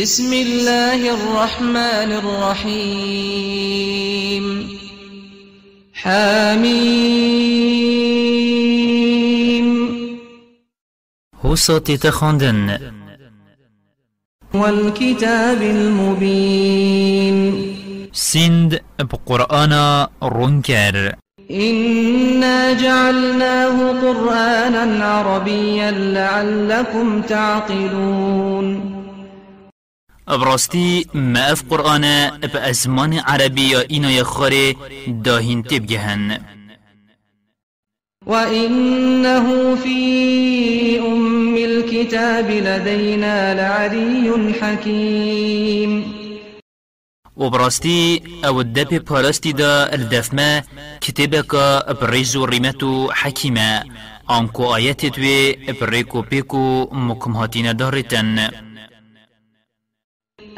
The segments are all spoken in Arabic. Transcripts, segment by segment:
بسم الله الرحمن الرحيم. حميم. هو صوتي تخوندن والكتاب المبين. سند بقرآن رنكر. إنا جعلناه قرآنا عربيا لعلكم تعقلون. ابراستی ما اف قرآن بأزمان عربي يا إنا يخاري داهين تبجهن وإنه في أم الكتاب لدينا لعلي حكيم. وبراستي أو الدب باراستي دا الدفما كتابك بريزو ريمتو حكيمة انكو آيات دوي بريكو بيكو مكمهاتين دارتن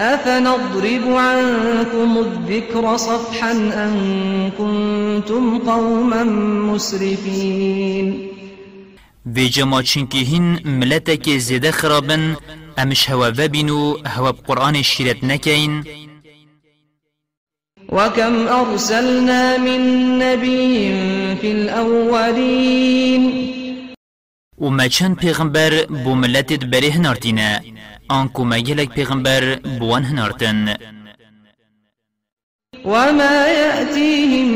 أفنضرب عنكم الذكر صفحا أن كنتم قوما مسرفين؟ في هن ملتك زيادة خرابن أمش هوا وبينو هوا بقرآن الشيرت نكين. وكم أرسلنا من نبي في الأولين؟ وما چند پیغمبر بو ملتت بره ما گلک پیغمبر بوان هنارتن. وما يأتيهم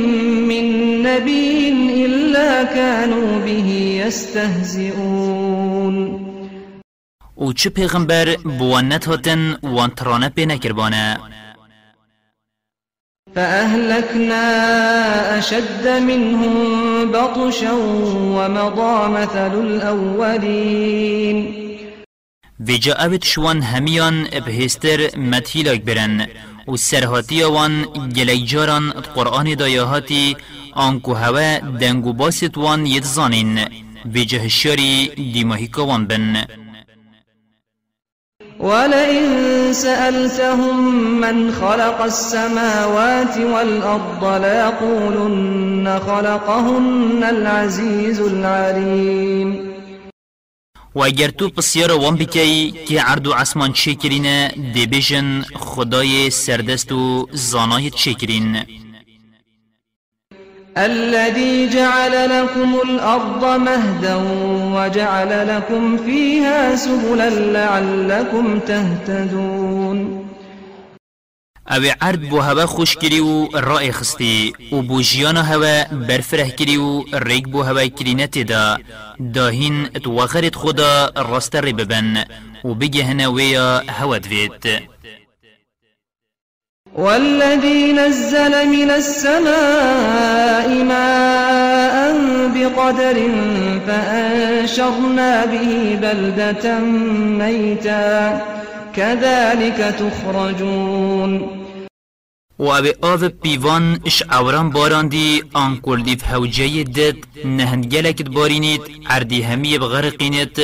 من نبي إلا كانوا به يستهزئون. و چه پیغمبر بوان نتهاتن وان ترانه پی نکربانه. فأهلكنا أشد منهم بطشا ومضى مثل الأولين. ویجا اوید شوان همیان بهستر متهیلاک برن و سرهاتی وان گلی جاران قرآن دایاهاتی آنکو هوا دنگو باست وان یدزانین ویجا هشاری دیماهی وان بن. ولئن سألتهم من خلق السماوات والأرض ليقولن خلقهن العزيز العليم. و اگر تو پسیار وان بکی که عرض و عصمان چه دی بیجن خدای سردست و زانای چه کرین. الذي جعل لكم الأرض مهدا وجعل لكم فيها سبلا لعلكم تهتدون. أو عرض بو هوا خوش کری و رای خستی و بو جیان هوا برفره کری و ریگ بو هوا کرینت دا داهین اتوخرت خدا راست ری ببن و بگه هنویا هوا دوید والذي نزل من السماء ماء بقدر فأنشرنا به بلدة ميتا. كذلك تخرجون. و أو آو پیوان اش اوران باراندی آن کلدیف هوجه دد نهند گلکت بارینید عردی همی بغرقینت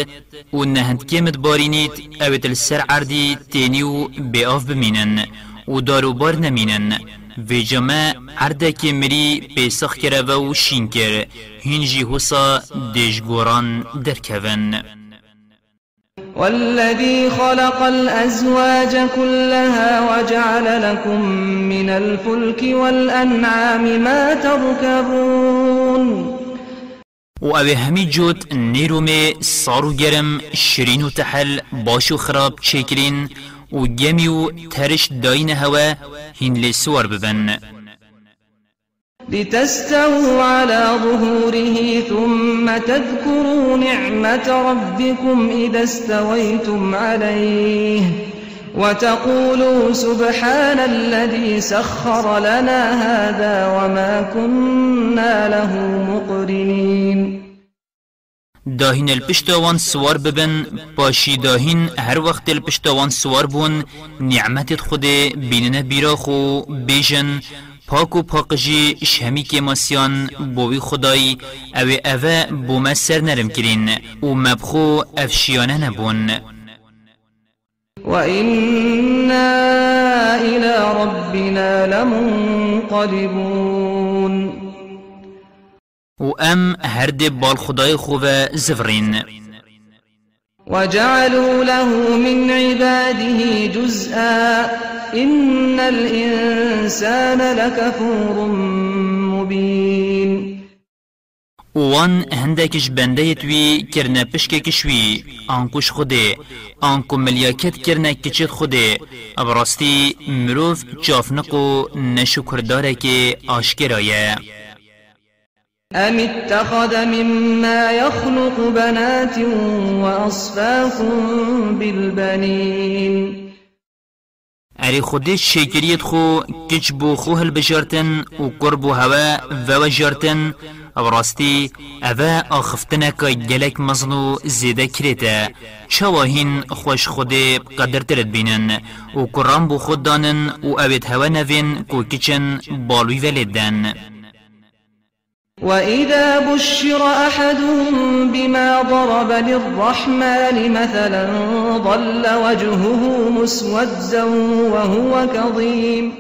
و نهند کمت بارینید اوید السر عردی تینیو بی آف بمینن و داروبار نمینن. و جمع عرده مری پیسخ کرده و شین کر هنجی حسا دیشگوران درکون. والذي خلق الأزواج كلها وجعل لكم من الفلك والأنعام ما تركبون. و اوه همی جوت نیرومه سارو گرم شرین و تحل باشو خراب چکرین و گمی و ترش داین هوا هین لسوار ببن. لتستووا على ظهوره ثم تذكروا نعمة ربكم إذا استويتم عليه وتقولوا سبحان الذي سخر لنا هذا وما كنا له مقرنين. داهین الپشتوان سوار ببن پاشی داهین هر وقت الپشتوان سوار بون نعمت خود بینن بیراخو بیجن پاک و پاکجی شهمی که ماسیان بوی خدای أو اوه بوم سر نرم کرین و مبخو افشیانه نبون. وإنا إلى ربنا لمنقلبون. و ام هر دی بال خدای خوب زفرین. وجعلوا له من عباده جزءا إن الإنسان لكفور مبين. وان هندکش بنده توی کرنه پشک کشوی آنکوش خوده آنکو ملیاکت کرنه کچت خوده ابراستی مروف چافنقو نشکرداره که آشکرایه أم اتخذ مما يخلق بنات وأصفاكم بالبنين اری خودش شکریت خو کچ بو خو هل بجارتن و هوا و جارتن أو راستی اوه آخفتنه که گلک مزنو زیده کریتا چواهین خوش خود قدر ترد بینن. و کرام بو خود دانن و هوا نوین کو کچن بالوی ولیدن وإذا بشر أحدهم بما ضرب للرحمن مثلا ضل وجهه مسودا وهو كظيم.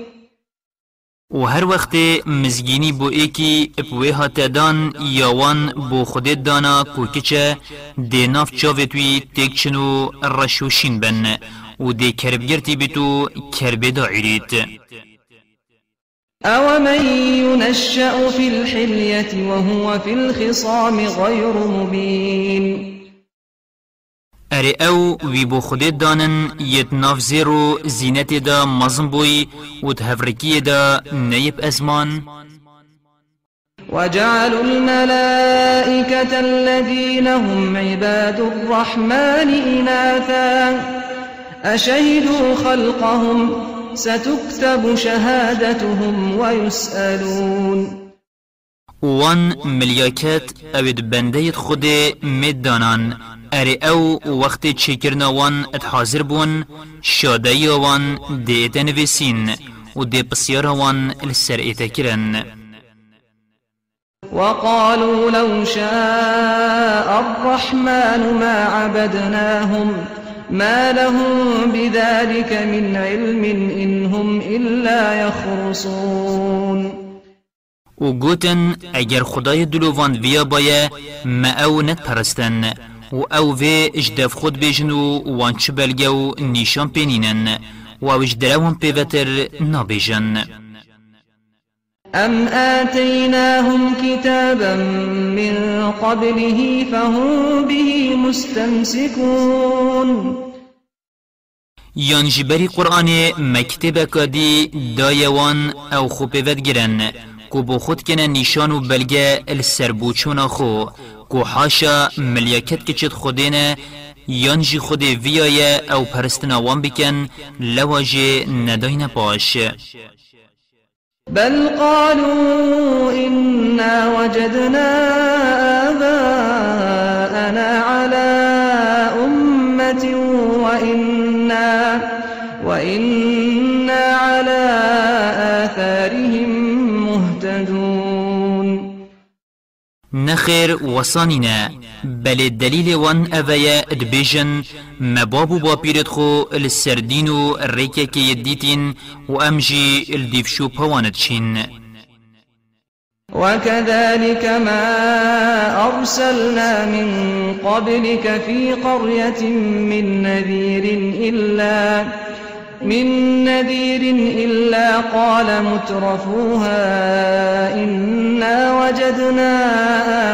و هر وقت مزگینی بو ایکی اپوی هات دان یاوان بو خودت دانا کوکچه دی ناف چاوه توی تکچنو رشوشین بن. و دی کربگرتی بیتو کربه دا عیرید أومن ينشأ في الحلية وهو في الخصام غير مبين اره أو وی بو خودت دانن یت ناف زیرو زینت دا مزن بوی و تهفرکی دا نیب أزمان. وجعلوا الملائكة الذين هم عباد الرحمن إناثا أشهدوا خلقهم ستكتب شهادتهم ويسألون. وان ملیاکت اوید بنده خود مدانان اری أو وقت چکرنا وان ات حاضر بون شاده وان دیت نویسین و دی بسیار وان لسر ایتا کرن وقالوا لو شاء الرحمن ما عبدناهم ما لهم بذلك من علم إن هم إلا يخرصون و گوتن اگر خدای دلووان ویا بایه ما أو نت پرستن و أو وی اجدف خود بیجن و وان چه بلگه و نیشان پینینن و أو اجدروان پیوتر نابیجن أم آتيناهم كتابا من قبله فهم به مستمسكون یان جبری قرآن مکتب کادی دایوان أو خوبیوت گرن کو بو خود کنه نیشان و بلگه السربوچون خو. کو حاشا کچت خودینه یان جی خود ویایه أو پرستنا وان بکن. لواجه نداین پاش بل قالوا إنا وجدنا آباءنا على أمة وإنا, وإنا على آثارهم مهتدون. نخير وصاننا بل الدليل وان أفيا ادبيجن مبابو بابيرت خو السردينو الريكا كي يديتين وأمجي الديفشو بوانتشين وكذلك ما أرسلنا من قبلك في قرية من نذير إلا من نذير إلا قال مترفوها إنا وجدنا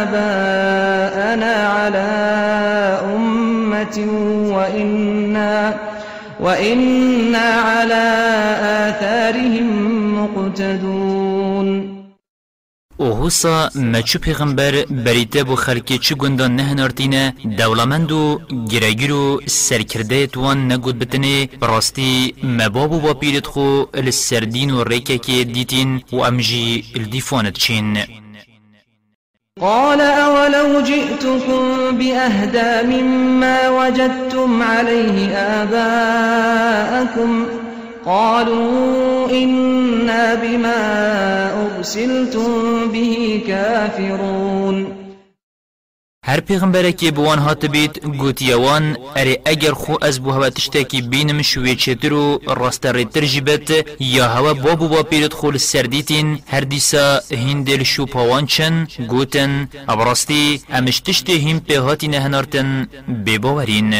آباءنا على أمة وإنا, وإنا على آثارهم مقتدون. أو حسا مچو پیغمبر بریته بو خلکی چو گندان نه نارتینه دولمند و گرگیر و سرکرده توان نگود بتنه براستی مبابو با پیرت خو السردین و ریکه که دیتین و امجی الدیفانت چین قال أولو جئتكم بأهدى مما وجدتم عليه آباءكم قالوا إنا بما أرسلتم به كافرون. هر پیغمبره که بوان هات بید گوتیوان اره اگر خو از بو هوا تشتاکی بینم شوی چتر و راست ریتر جیبت یا هوا بابو با پیرت خول سردیتین هر دیسا هندل شو پاوان چن گوتن ابراستی امش تشتی هم پیهاتی نهنارتن بباورین.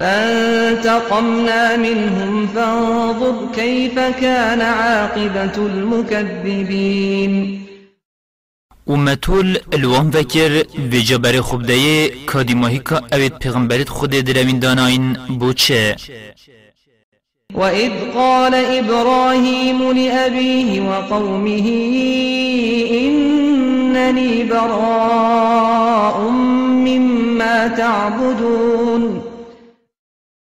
فانتقمنا منهم فانظر كيف كان عاقبة المكذبين. ومتول الوان وکر و جبر ماهی که اوید پیغمبرت خود دروین داناین بوچه. وإذ قال إبراهيم لأبيه وقومه إنني براء مما تعبدون.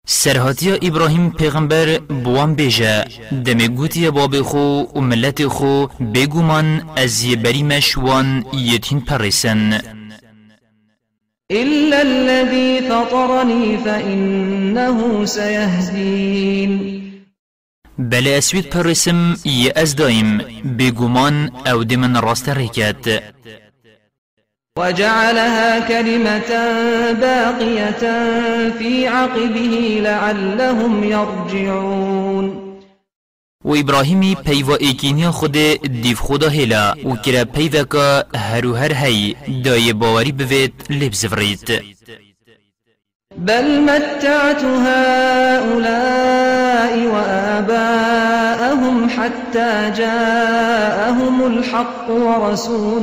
سرهاتیا ابراهیم پیغمبر بوان بیجه. دمی گوتی باب خو و ملت خو بگومان از یه بری مشوان یتین پرسن إلا الذي فطرني فإنه سيهدين. بله اسوید پرسم یه از دایم. بگومان أو دمن راست ریکت وجعلها كلمة باقية في عقبه لعلهم يرجعون. و ابراهیمی پیوا ایکینی خود دیو خدا هلا و کرا پیوا که هرو هر هی دای باوری بوید لبز فرید بل متعت هؤلاء وآباءهم حتى جاءهم الحق ورسول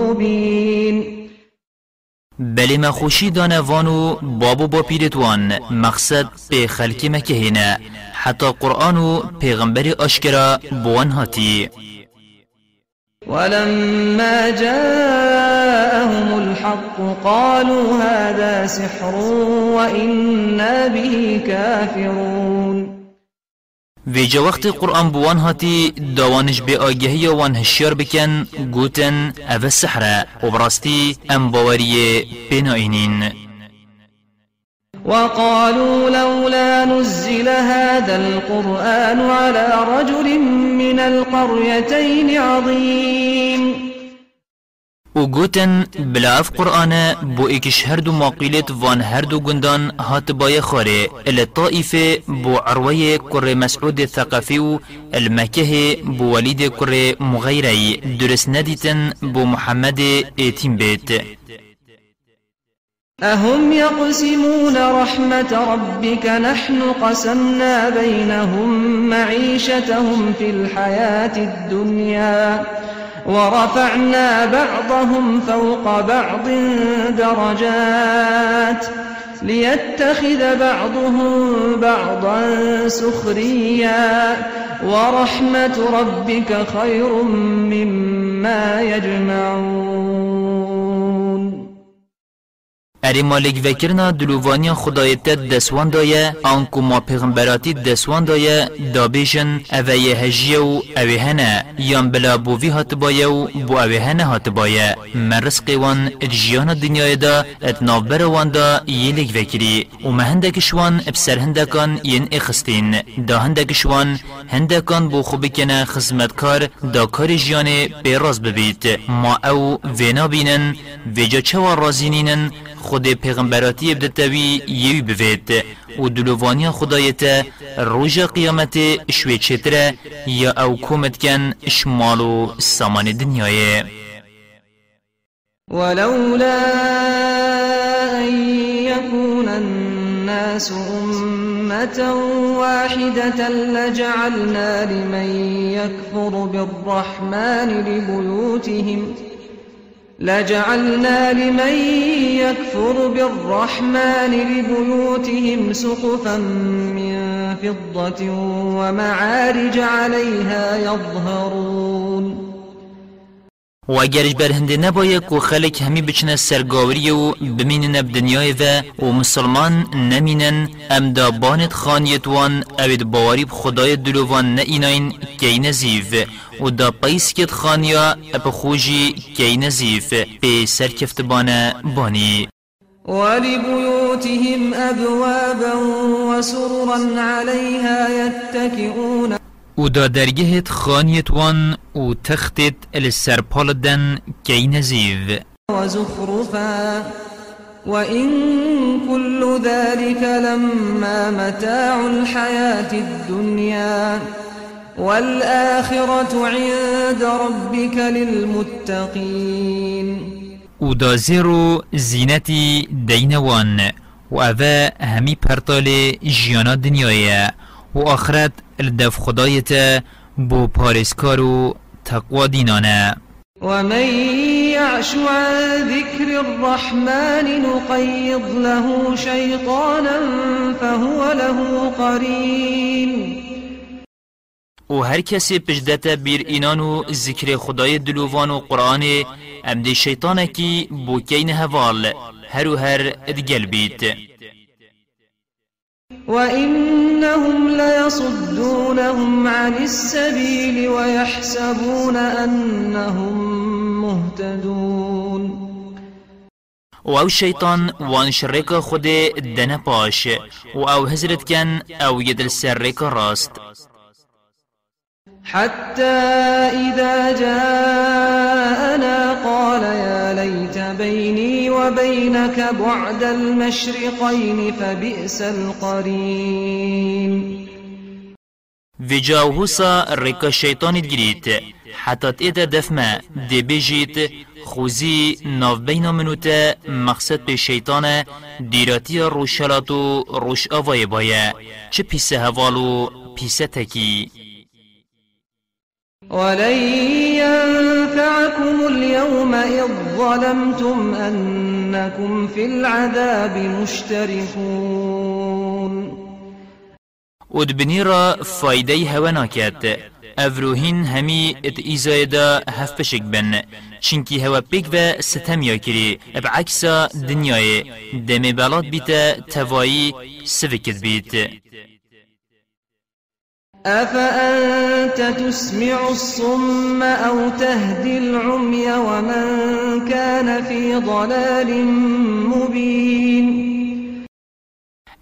مبين. بله ما خوشی دانوانو بابو با پیرتوان مقصد به خلکی مکهینه حتی قرآن و پیغمبر اشکرا بوان هاتی. ولما جاءهم الحق قالوا هذا سحر وإنا به كافرون. ویجا وقت قرآن بوان هاتی داوانش به آگهی وان هشیار بکن گوتن أو سحره. و براستی ام باوری بناینین. وقالوا لولا نزل هذا القرآن على رجل من القريتين عظيم. و گوتن بلاف قرآن بو ایکش هر دو ماقیلت وان هر دو گندان هات بای خاره الطائفه بو عروی کر مسعود ثقفی و المکه بو ولید کر مغیری درس ندیتن بو محمد ایتیم بیت. أهم يقسمون رحمة ربك نحن قسمنا بينهم معيشتهم في الحياة الدنيا. ورفعنا بعضهم فوق بعض درجات ليتخذ بعضهم بعضا سخريا ورحمة ربك خير مما يجمعون اری مالک وکرنا دلووانیا خدای تد دسوان دایه آنکو ما پیغمبراتی دسوان دایه دابیشن اوه هجیه و اوه هنه یان بلا بووی هات بایه و بو اوه هنه هات بایه من رزقی وان اتجیان دنیای دا اتنافبر وان دا یلیک وکری و ما هندکشوان ابسر هندکان ین اخستین دا هندکشوان هندکان بو خوب کنه خزمتکار دا کار جیان بیراز ببید ما او وینا بینن ویجا چوا رازینینن پیغمبراتی بدتوی یوی بوید و دلووانی خدایت روژ قیامت شوی چتره یا أو کومت کن شمال و سامان دنیای. ولولا أن الناس أمة واحدة لجعلنا لمن يكفر بالرحمن لبيوتهم لجعلنا لمن يكفر بالرحمن لبيوتهم سقفا من فضة ومعارج عليها يظهرون. و اگرش بر هنده نبایه که خلق همی بچنه سرگاوری و بمینن بدنیای و و مسلمان نمینن ام دا بانت خانیت وان اوید باوری خدای دلوان نه ایناین که نزیف. و دا پیس کت خانیا اپ خوشی که نزیف. به سرکفت بانه بانی. ولبيوتهم أبوابا وسررا عليها يتكئون و دا درگهت خانیت وان و تختت السرپال دن که نزیف وزخرفا وإن كل ذلك لما متاع الحياة الدنيا والآخرة عند ربك للمتقين ودازيرو زينتي دينوان و اوه همی پرتال جیانا دنیای و آخرت الدف خدایت بو پارسکار و تقوى دينانا ومن يعش عن ذكر الرحمن نقيض له شيطانا فهو له قرين. و هر کسی پجدت بیر اینان و ذکر خدای دلووان و قرآن ام دی شیطانه کی بوکین هوال هر و هر ادگل بیت. وإنهم ليصدونهم عن السبيل ويحسبون أنهم مهتدون. و أو شیطان وان شرک خود دن پاش و أو هزرت کن أو یدل سرک راست. حتى إذا جاءنا قال يا ليت بيني وبينك بعد المشرقين فبئس القرين وجاوهوسا ريكا شيطان جريت حتى تيدا دفما دي بيجيت خوزي ناف بين منوتا مقصد به شيطان ديراتي روشالاتو روش بايا چه پیسه هوالو پیسه ولن ينفعكم اليوم إذ ظلمتم أنكم في العذاب مشتركون. ودبنی را فایده هوا ناکد افروهین همی ات ایزایدا هف پشک بن چنکی هوا پیک و ستم اب عکسا دنیای دمی بلاد بیت توایی سوکت بیت أفأنت تسمع الصم أو تهدي العمي ومن كان في ضلال مبين؟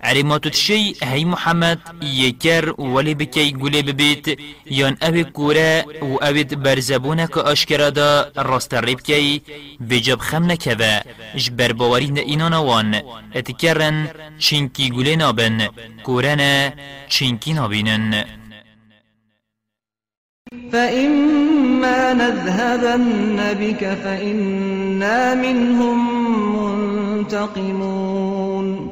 عريمات تشي هي محمد يكر ولي بكي قولي ببيت يان أبي كورا و أبي برزبونك أشكرا دا راست ريبكي بجب خمنا كبا جبر باورين إنانا وان اتكرن چينكي قولي نابن كورنا چينكي نابينن. فإما نذهبن بك فإنا منهم منتقمون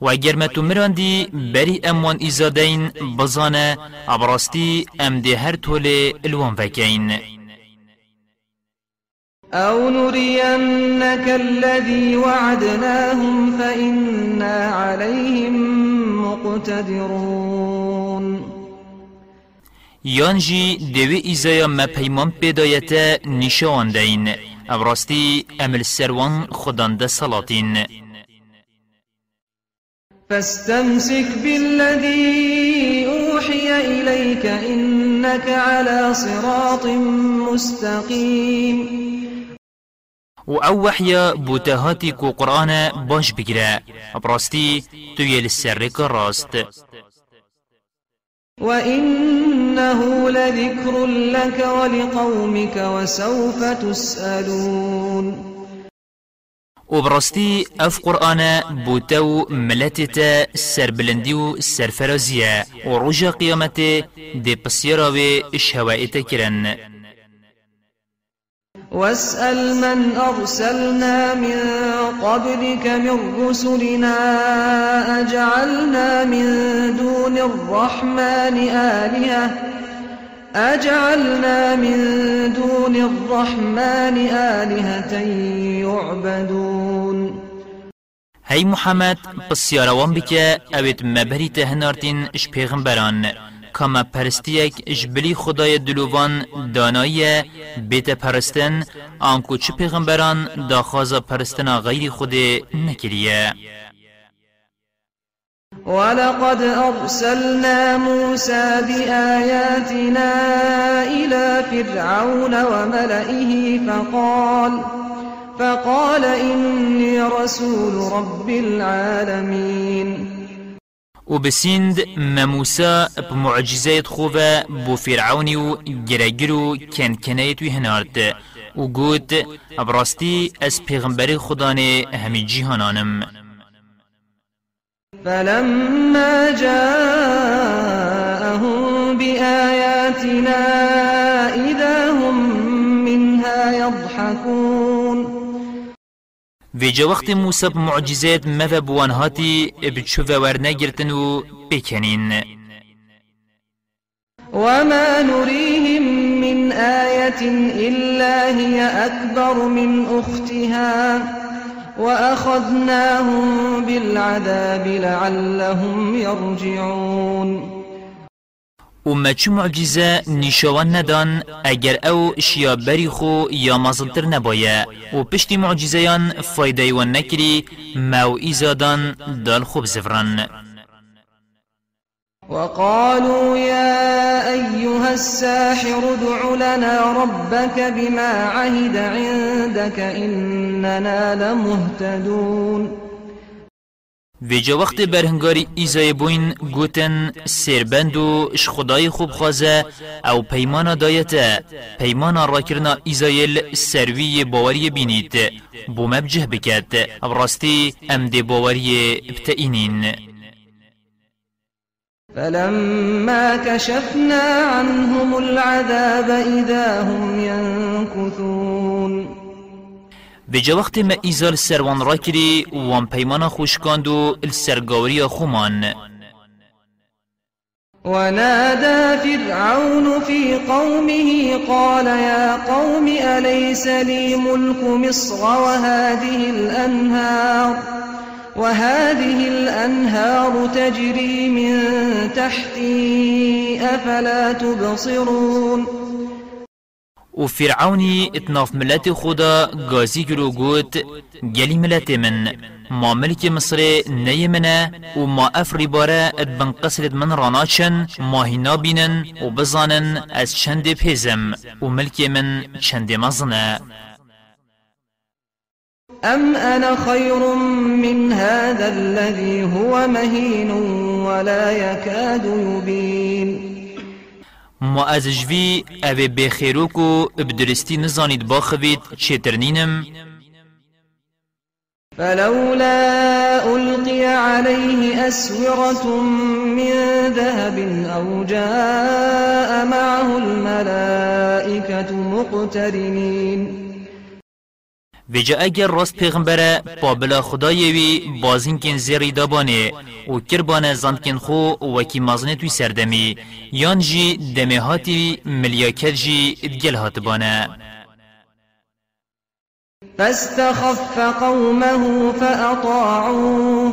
و اگر ما تو مراندی بری اموان ایزادین بزانه ابراستی ام ده هر طول الوان فکین أو نرينك الذي وعدناهم فإنا عليهم مقتدرون یانجی دوی ایزایا ما پیمان پیدایت نشان دین ابراستی امل سروان خدانده سلاطین فاستمسك بالذي أوحي إليك إنك على صراط مستقيم. و أو وحیا بوتهاتی کو قرآن باش بگیره ابراستی تو یل سرک راست وإنه لذكر لك ولقومك وسوف تسألون وبرستي أف قرآن بوتو ملتتا سربلندي و سرفرازية وروجا قيامته دي بسيراوي شهوائتا كرن. واسأل من أرسلنا من قبلك من رسلنا أجعلنا من دون الرحمن آلهة؟ أجعلنا من دون الرحمن آلهة يعبدون. هاي محمد بسياروان بك اوید مبهری تهنارتين اش پیغمبران کما پرستیک جبلی خدای دلوان دانایی بیت پرستن آنکو چه پیغمبران داخواز پرستنا غیر خود نکریه. ولقد أرسلنا موسى بآياتنا إلى فرعون وملئه فقال فقال إني رسول رب العالمين. و بسند مموسى بمعجزات خوفا بو فرعوني و گرگرو كن كنايت و هنارد و گوت ابراستی از پیغمبر فلما جاءهم بآياتنا إذا ویجا وقت موسى بمعجزات مفا بوانهاتي بتشوف ورنا گرتن و بکنین. وما نريهم من آية إلا هي أكبر من أختها وأخذناهم بالعذاب لعلهم يرجعون و چو معجزه نیشوان ندان اگر أو شیا بری خو یا مزلتر نبایه و پشتی معجزه فایده و نکری مو ایزادان دال خوب زفران وقالوا يا أيها الساحر ادع لنا ربك بما عهد عندك إننا لمهتدون. ویجا وقت برهنگاری ایزای بوین گوتن سربند و اش خدای خوب خوازه أو پیمانا دایته پیمانا را کرنا ایزایل سروی باوری بینید. بو مبجه بکد أو راستی ام دی باوری ابتئینین. فلما كشفنا عنهم العذاب إذا هم ينكثون بجا وقت ما ایزال سروان را کری وان پیمان خوشکاند و السرگاوری خومان. ونادى فرعون في قومه قال يا قوم أليس لي ملك مصر وهذه الأنهار؟ وهذه الأنهار تجري من تحتي أفلا تبصرون؟ و فرعونی اتناف ملت خدا گازی کرو گوت گلی ملت من ما ملک مصر نی منه و ما افری باره ات بن قصرت من راناچن ما هینا بینن و بزانن از چند پیزم و ملک من چند مزنه. أم أنا خير من هذا الذي هو مهين ولا يكاد يبين؟ ما از جوی أو بخیروک و بدرستی نزانید باخوید چیترنینم فلولا ألقي عليه أسورة من ذهب أو جاء معه الملائكة مقترنين ویجا اگر راست پیغمبره بابلا خدای وی بازین کن زیری دابانه و کربانه زند کن خو وکی مازنه توی سردمی. یان جی دمه هاتی ملیاکت جی ادگل هات بانه. فاستخف قومه فأطاعوه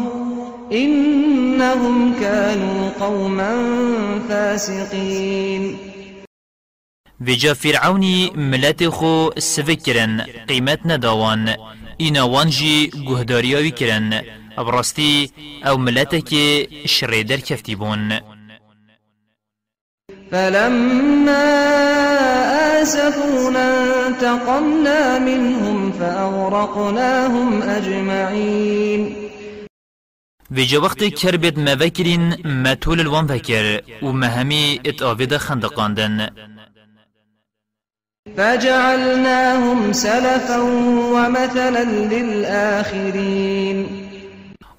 إنهم كانوا قوما فاسقين. ویجا فرعونی ملت خو سفکرن قیمت نداوان اینا وانجی گهداریاوی کرن ابراستی أو ملت که شریدر کفتی بون. فلما آسفونا انتقمنا منهم فأغرقناهم أجمعين. ویجا وقت کربت موکرین مطول الوان وکر و مهمی اتآوید خندقاندن. فجعلناهم سلفا ومثلا للآخرين.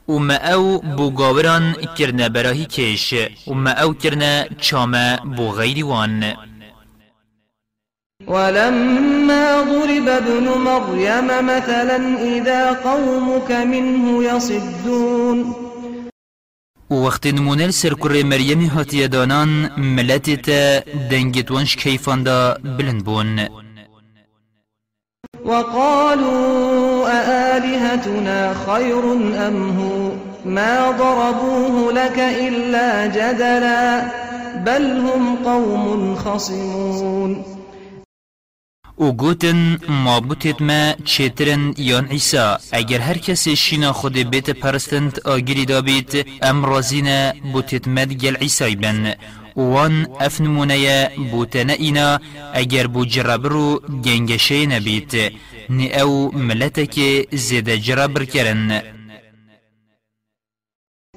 وما أو بو گاوران کرنه براهی کش. وما أو کرنه چامه بو غیری وان ولما ضرب ابن مريم مثلا إذا قومك منه يصدون. وقت نمونه سر کر مریم هاتیه دانان ملت تا دنگت وانش کیفان دا بلند بون. وقالوا أآلهتنا خير أم هو؟ ما ضربوه لك إلا جدلا بل هم قوم خصمون. أو گوتن ما بوتید ما چیترن یان عیسا اگر هر کسی شینا خود بیت پرستند آگیری دابید ام رازینا بوتید مد گل عیسای بن. وان افنمونه بوتنا اینا اگر بو جرابرو گنگشه نبید نی أو ملتك زيد جرابر کرن.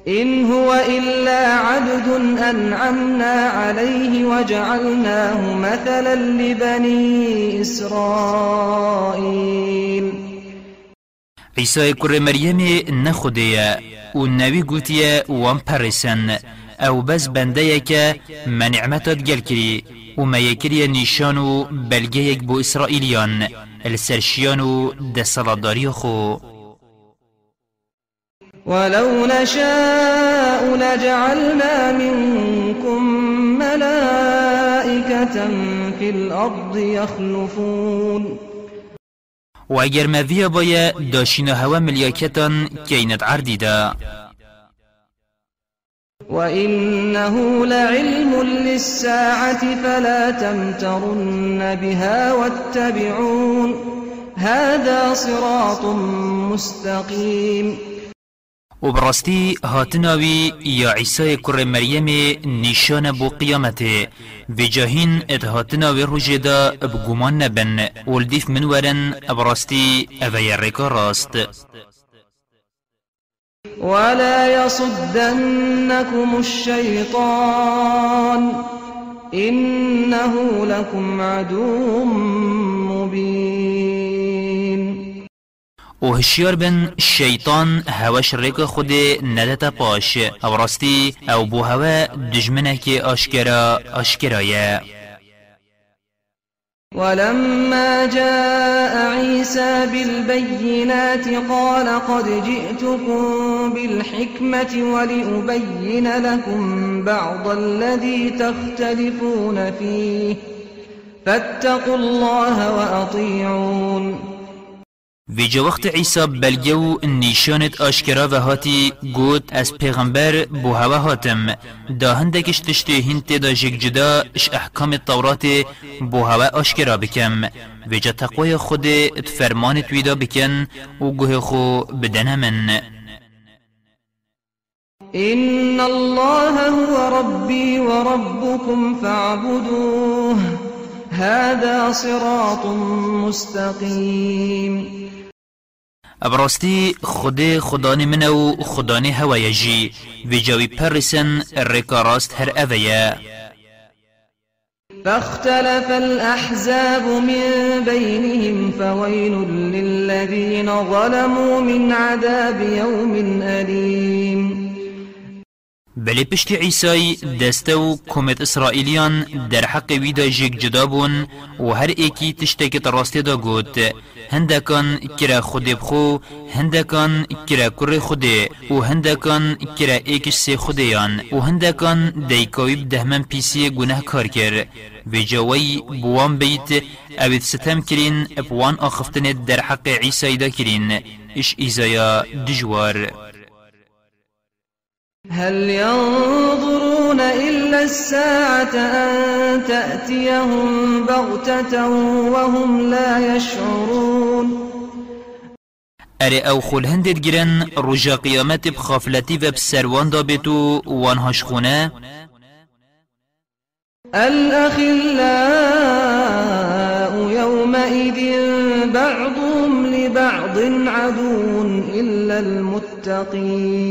إن هو إلا عبد أنعمنا عليه وجعلناه مثلا لبني إسرائيل. عیسی کر مریم نخودیه و نوی گوتیه وان پرسن أو بس و ما یکری نیشان و بلگه یک بو اسرائیلیان السرشیان و دستالداری خو ولو نشاء لجعلنا منكم ملائكة في الأرض يخلفون و اگر مذیه بایا داشین هوا ملیاکتان کینت عردی دا وإنه لعلم للساعة فلا تمترن بها واتبعون هذا صراط مستقيم و براستی هاتناوی یا عیسی کر مریم نشان بو قیامته و جاهین ات هاتناوی روژه دا بگومان نبن. ولدیف من ورن براستی اوی رکا راست. ولا يصدنكم الشيطان. إنه لكم عدو مبين. و هشیار بن شیطان هواش ریک خود ندتا پاش. أو راستی أو بو هوا دجمنه که آشکرا آشکرایه. ولما جاء عيسى بالبينات قال قد جئتكم بالحكمة ولأبين لكم بعض الذي تختلفون فيه. فاتقوا الله وأطيعون. ویجا وقت عیسی بلگه و نیشانت آشکرا و هاتی گوت از پیغمبر بو هوا هاتم. دا هندکش تشتی هنت دا جگ جدا اش احکام التورات بو هوا آشکرا بکم. ویجا تقوی خود فرمانت ویدا بکن و گوه خو بدن من. إن الله هو ربي وربكم فاعبدوه. هذا صراط مستقيم. ابراستی خود خدانی من و خدانی هوای جی. و جاوی پرسن رکا راست هر اویا فاختلف الأحزاب من بينهم فويل للذين ظلموا من عذاب يوم أليم. بلی پشت عیسی دسته و کمت اسرائیلیان در حق ویدا جیگ جدا بون و هر ایکی تشتکی تراستی دا گوت. هندکان کرا خود بخو هندکان کرا کر خوده و هندکان کرا ایکش سی خودیان و هندکان دیکاوی بدهمن پیسی گناه کار کر. و جوی بوان بیت اوید ستم کرین بوان آخفتن در حق عیسی دا کرین. اش ایزایا دجوار. هل ينظرون إلا الساعة أن تأتيهم بغتة وهم لا يشعرون؟ اره أو خول هندت گرن رجا قیامت بخافلتی و بسروان دابتو وانهاش خونه؟ الأخلاء يومئذ بعضهم لبعض عدو إلا المتقين.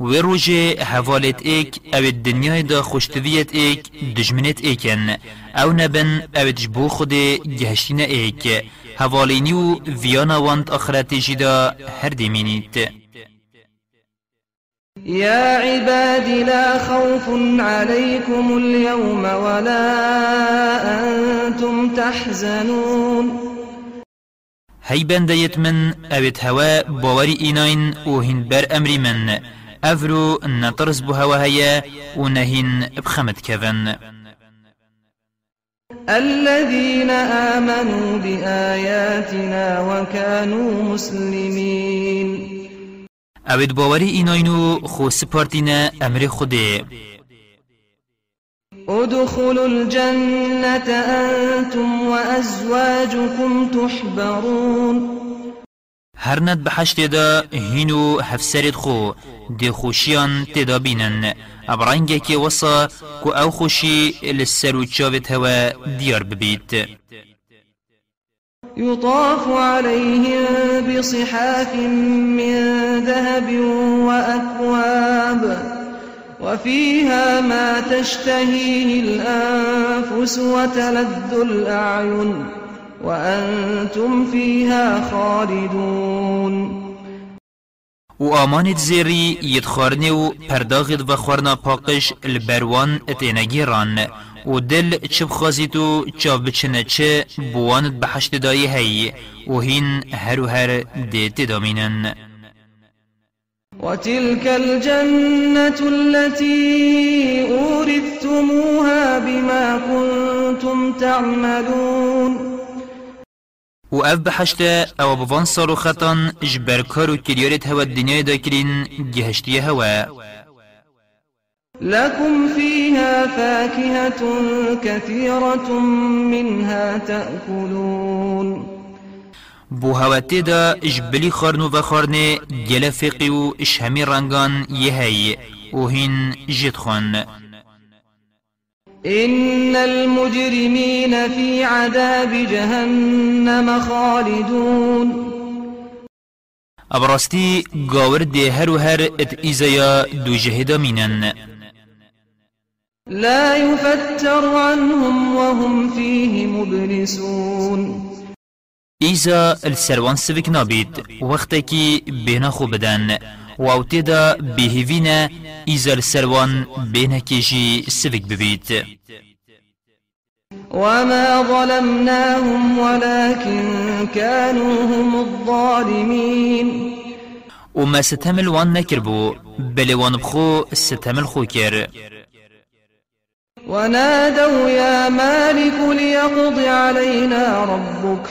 و روژه حوالت ایک أو دنیای دا خوشتویت ایک دجمنت ایکن. أو نبن أو جبو خود گهشتین ایک. حوالینی و ویانا وانت آخرت جدا هر دیمینید يا عباد لا خوف عليكم اليوم ولا أنتم تحزنون. هی بندیت من اوید هوا باوری ایناین و هین بر امری من. أفرو نطرز بهوا هيا ونهين بخمت كفن. الذين آمنوا بآياتنا وكانوا مسلمين. اوید باوری ایناینو خو سپارتینا أمر خوده ادخلوا الجنة أنتم وأزواجكم تحبرون. هر ند بحشت دا هینو هفسرد خو دی خوشیان تدا بینن. ابرنگه که وصا کو أو خوشی لسر و چاوت هوا دیار ببید يطاف عليهم بصحاف من ذهب وأكواب وفيها ما تشتهيه الأنفس وتلذ الأعين وأنتم فيها خالدون. و آمانت زیری یدخارنه و پرداغت و خورنا پاقش البروان اتینگیران و دل چه بخوازید و چاو بچنه چه بوانت بحشت دایی هی و هین هر و هر دیت دامینن وتلك الجنة التي أورثتموها بما كنتم تعملون. و اف بحشته أو بوان صارو خطان جبر کارو کریارت هوا الدنيا دا کرین گهشتی هوا. لكم فيها فاكهة كثيرة منها تأكلون. بو هواتی دا جبلی خارنو و خارنه گل فقی و رنگان یهی و هین جد خان إن المجرمين في عذاب جهنم خالدون. ابراستی گاور ده هر هر إت ایزایا دو جهدا مینن لا يفتر عنهم وهم فيه مبلسون. ایزا السروان سوک نابید وقتی که بینا خو بدن و اوتی دا بهیوین ایزا السروان بینا کشی سوک ببید وما ظلمناهم ولكن كانوا هم الظالمين. و ما ستمل وان نکر بو بلی وان بخو ستمل خو کر ونادوا يا مالك ليقض علينا ربك.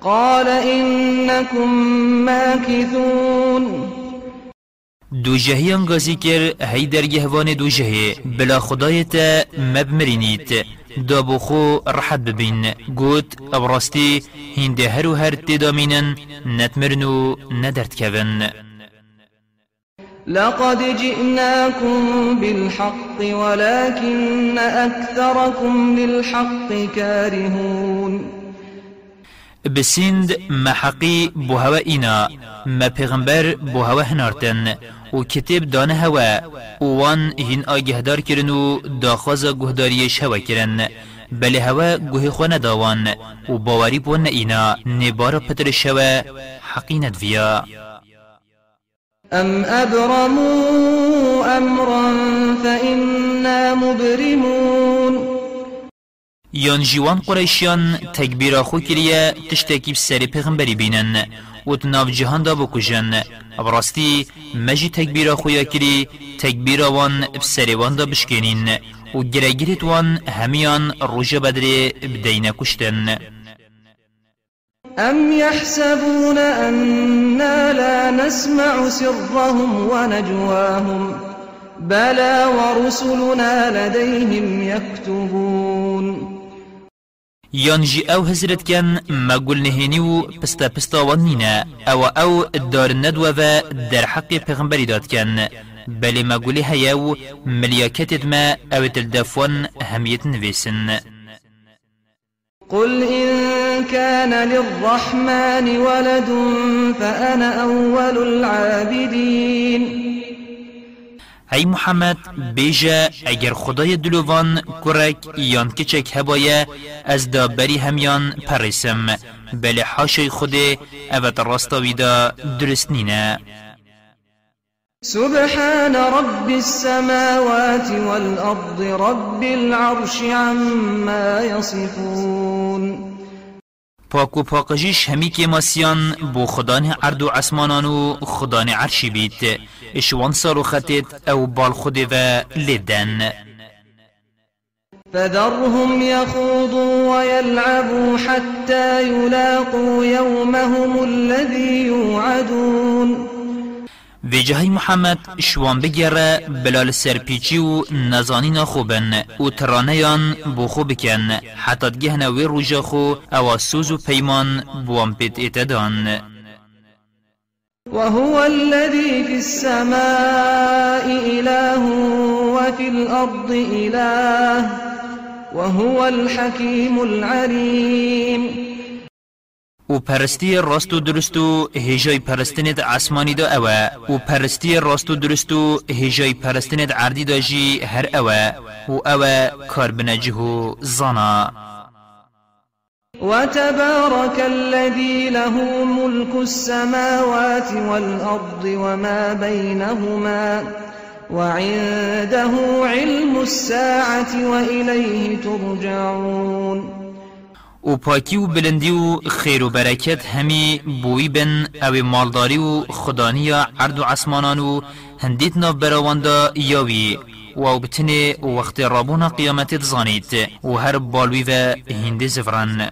قال إنكم ماكثون. دو جهیان گازی کر هی در گهوان دو جهی بلا خدایت مبمرینیت دا بخو راحت ببین. گوت ابراستی هنده هر و هر تدامینن نتمرنو ندرد کون لقد جئناكم بالحق ولكن أكثركم للحق كارهون بسند ما حقی بو هوا اینا. ما پیغمبر بو هوا هنارتن. و کتاب دانه هوا. وان هین آگهدار کرن و داخواز گهداریش هوا کرن. بله هوا گوه خونه داوان و باوری بون اینا. نبار پتر شوا حقی ندویا أم أبرموا أمرا فإنا مبرمون. یان جوان قریشیان تکبیر خو کریه تشتکی بسری پیغمبری بینن و تناف جهان دا بکجن براستی مجی تکبیر خویا کری تکبیر وان بسری وان دا بشکنین و گرگیرت وان همیان روژ بدر بدین کشتن أم يحسبون أنا لا نسمع سرهم ونجواهم بلى ورسلنا لديهم يكتبون یان جی أو هزرت کن مگل نهینی و پستا وان نینا أو أو دار ندوة و در حق پیغمبری داد کن. بلی مگولی هیاو ملیاکتت ما أو تلدفون همیت نویسن. قل إن كان للرحمن ولد فأنا أول العابدين. ای محمد بیجا اگر خدای دلوان کرک یان کچک هبایه از دا بری همیان پرسم بله حاشای خوده اوت راستاوی دا درست نینه سبحان رب السماوات والأرض رب العرش عما يصفون پاک و پاکجیش همی که ماسیان بو خدان عرض و عسمانان و خدان عرشی بیت. اشوان سارو خطت أو بال خود و لدن. فذرهم يخوضوا ويلعبوا حتى يلاقوا يومهم الذي يوعدون و جهای محمد شوان بگره بلال سرپیچی و نزانین خوبن. و ترانیان بو خو بکن. حتی گهن وی روژا خو أو سوز و پیمان بوان پیت اتدان وهو الذي في السماء إله وفي الأرض إله وهو الحكيم العليم پرستی راست و درست و هجای پرستنت عسمانی دا اوه. و پرستی راست و درست و هجای پرستنت عردی دا جی هر اوه. و اوه کار بنجه زانا. وتبارك الذي له ملك السماوات والأرض وما بينهما وعنده علم الساعة وإليه ترجعون. و پاکی و بلندی و خیر و برکت همی بوی بن أو مالداری و خدانی عرض و عسمانان و هندیت ناف براواندا یاوی. و أو بتنه وقت رابون قیامت زانید و هر بالوی و هند زفران.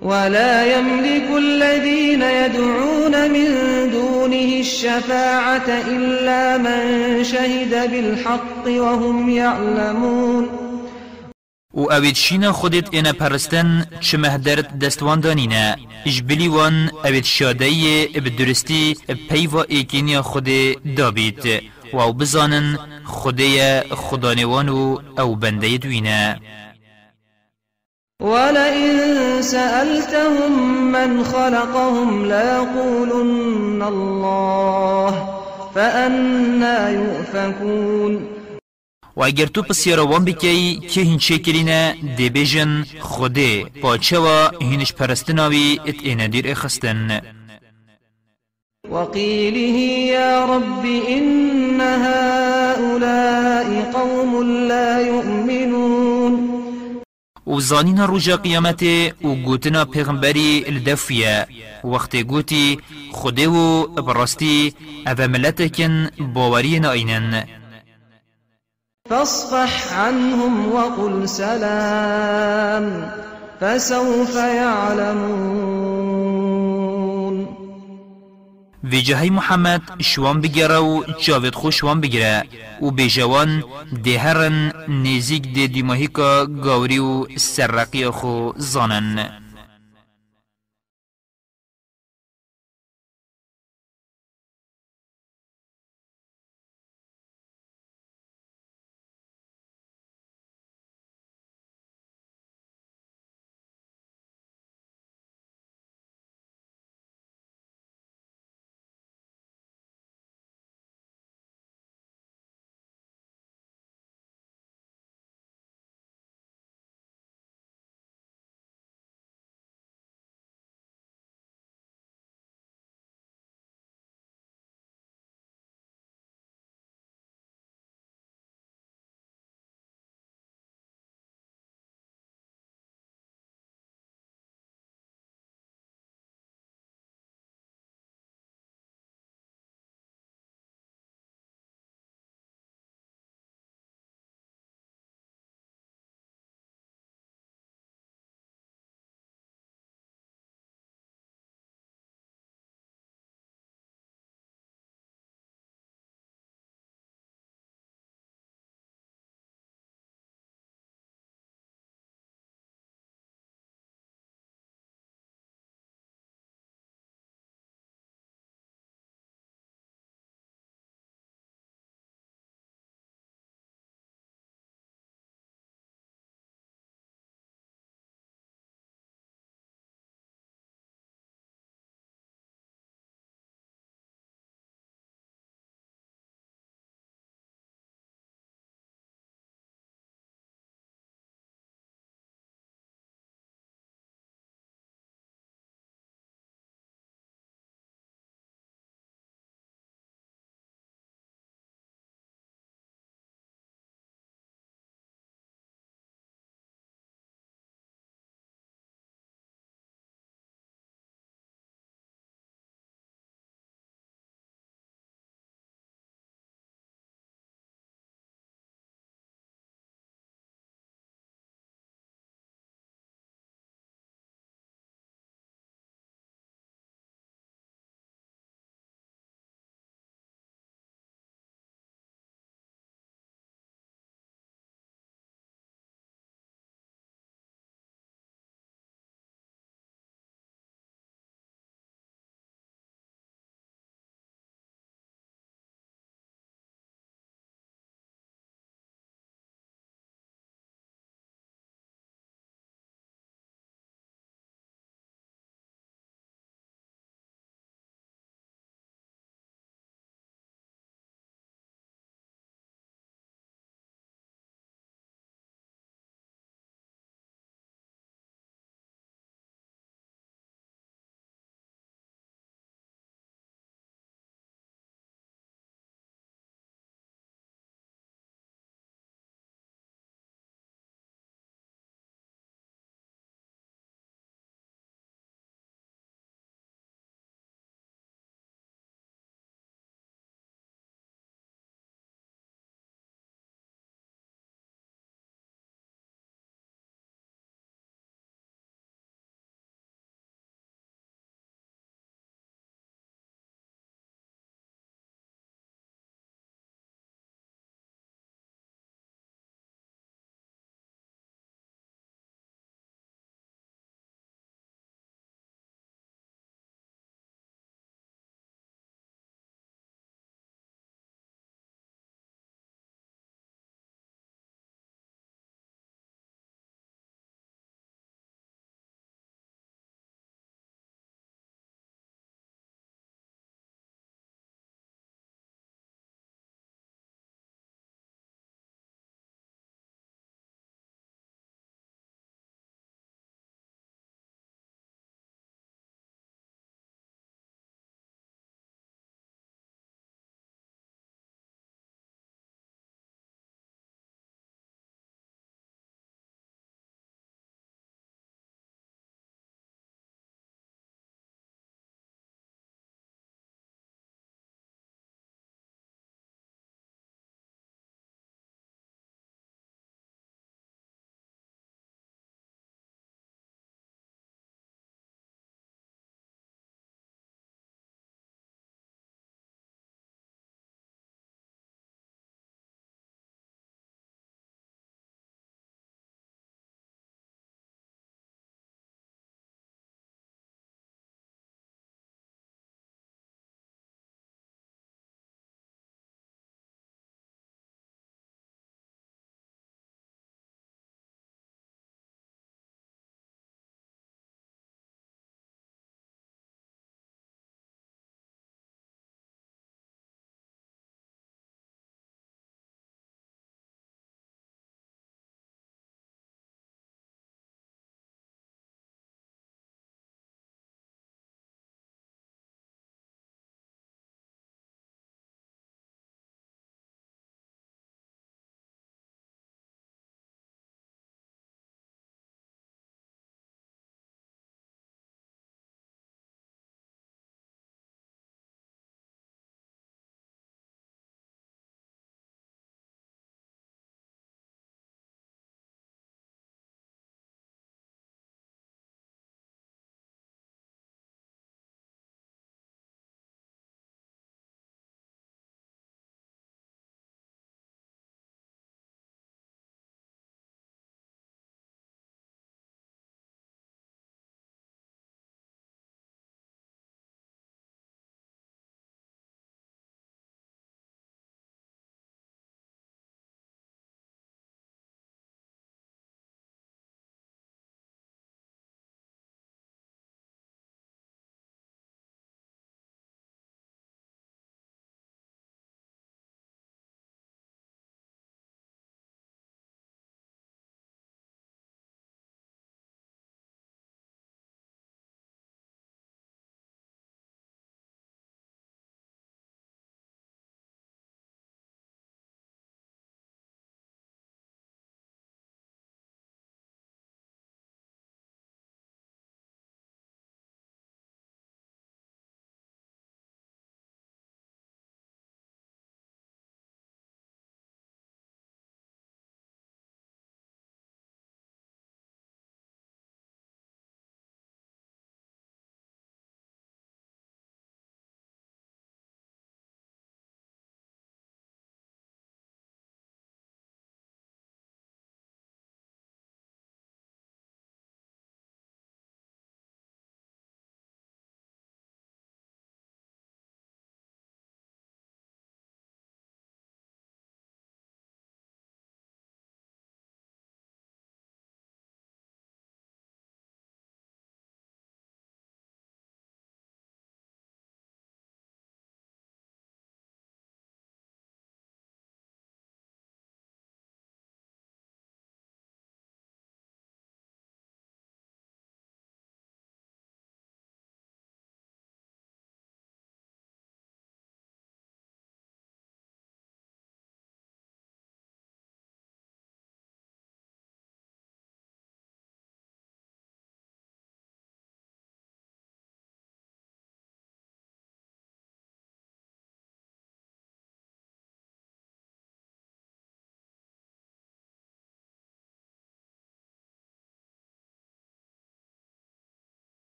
ولا يملك الذين يدعون من دونه الشفاعة إلا من شهد بالحق وهم يعلمون. و اوید شینا خودت اینا پرستن چه مهدرت دستوان دانینه اجبلی وان اوید شادهی بدرستی پیوا ایکینیا خود دابید و أو بزانن خودی خدانوان و أو بنده دوینه ولئن سألتهم من خلقهم ليقولن الله فأنا يؤفكون. و اگر تو پسیاروان بکی که هین کرینه دی بیجن خوده پاچه و هینش پرستناوی ات این دیر اخستن. وقيله يا رب إن هؤلاء قوم لا يؤمنون و زانینا روژا قیامت و گوتنا پیغمبری الدفیه. وقت گوتی خوده و براستی أو ملتکن باوری ناینن. فاصفح عنهم وقل سلام فسوف يعلمون. في جهي محمد شوان بگیره و جاوید خو شوان بگیره. و بجوان دهرن نزیک ده دیماهی که گاوری و سرقی خو زانن.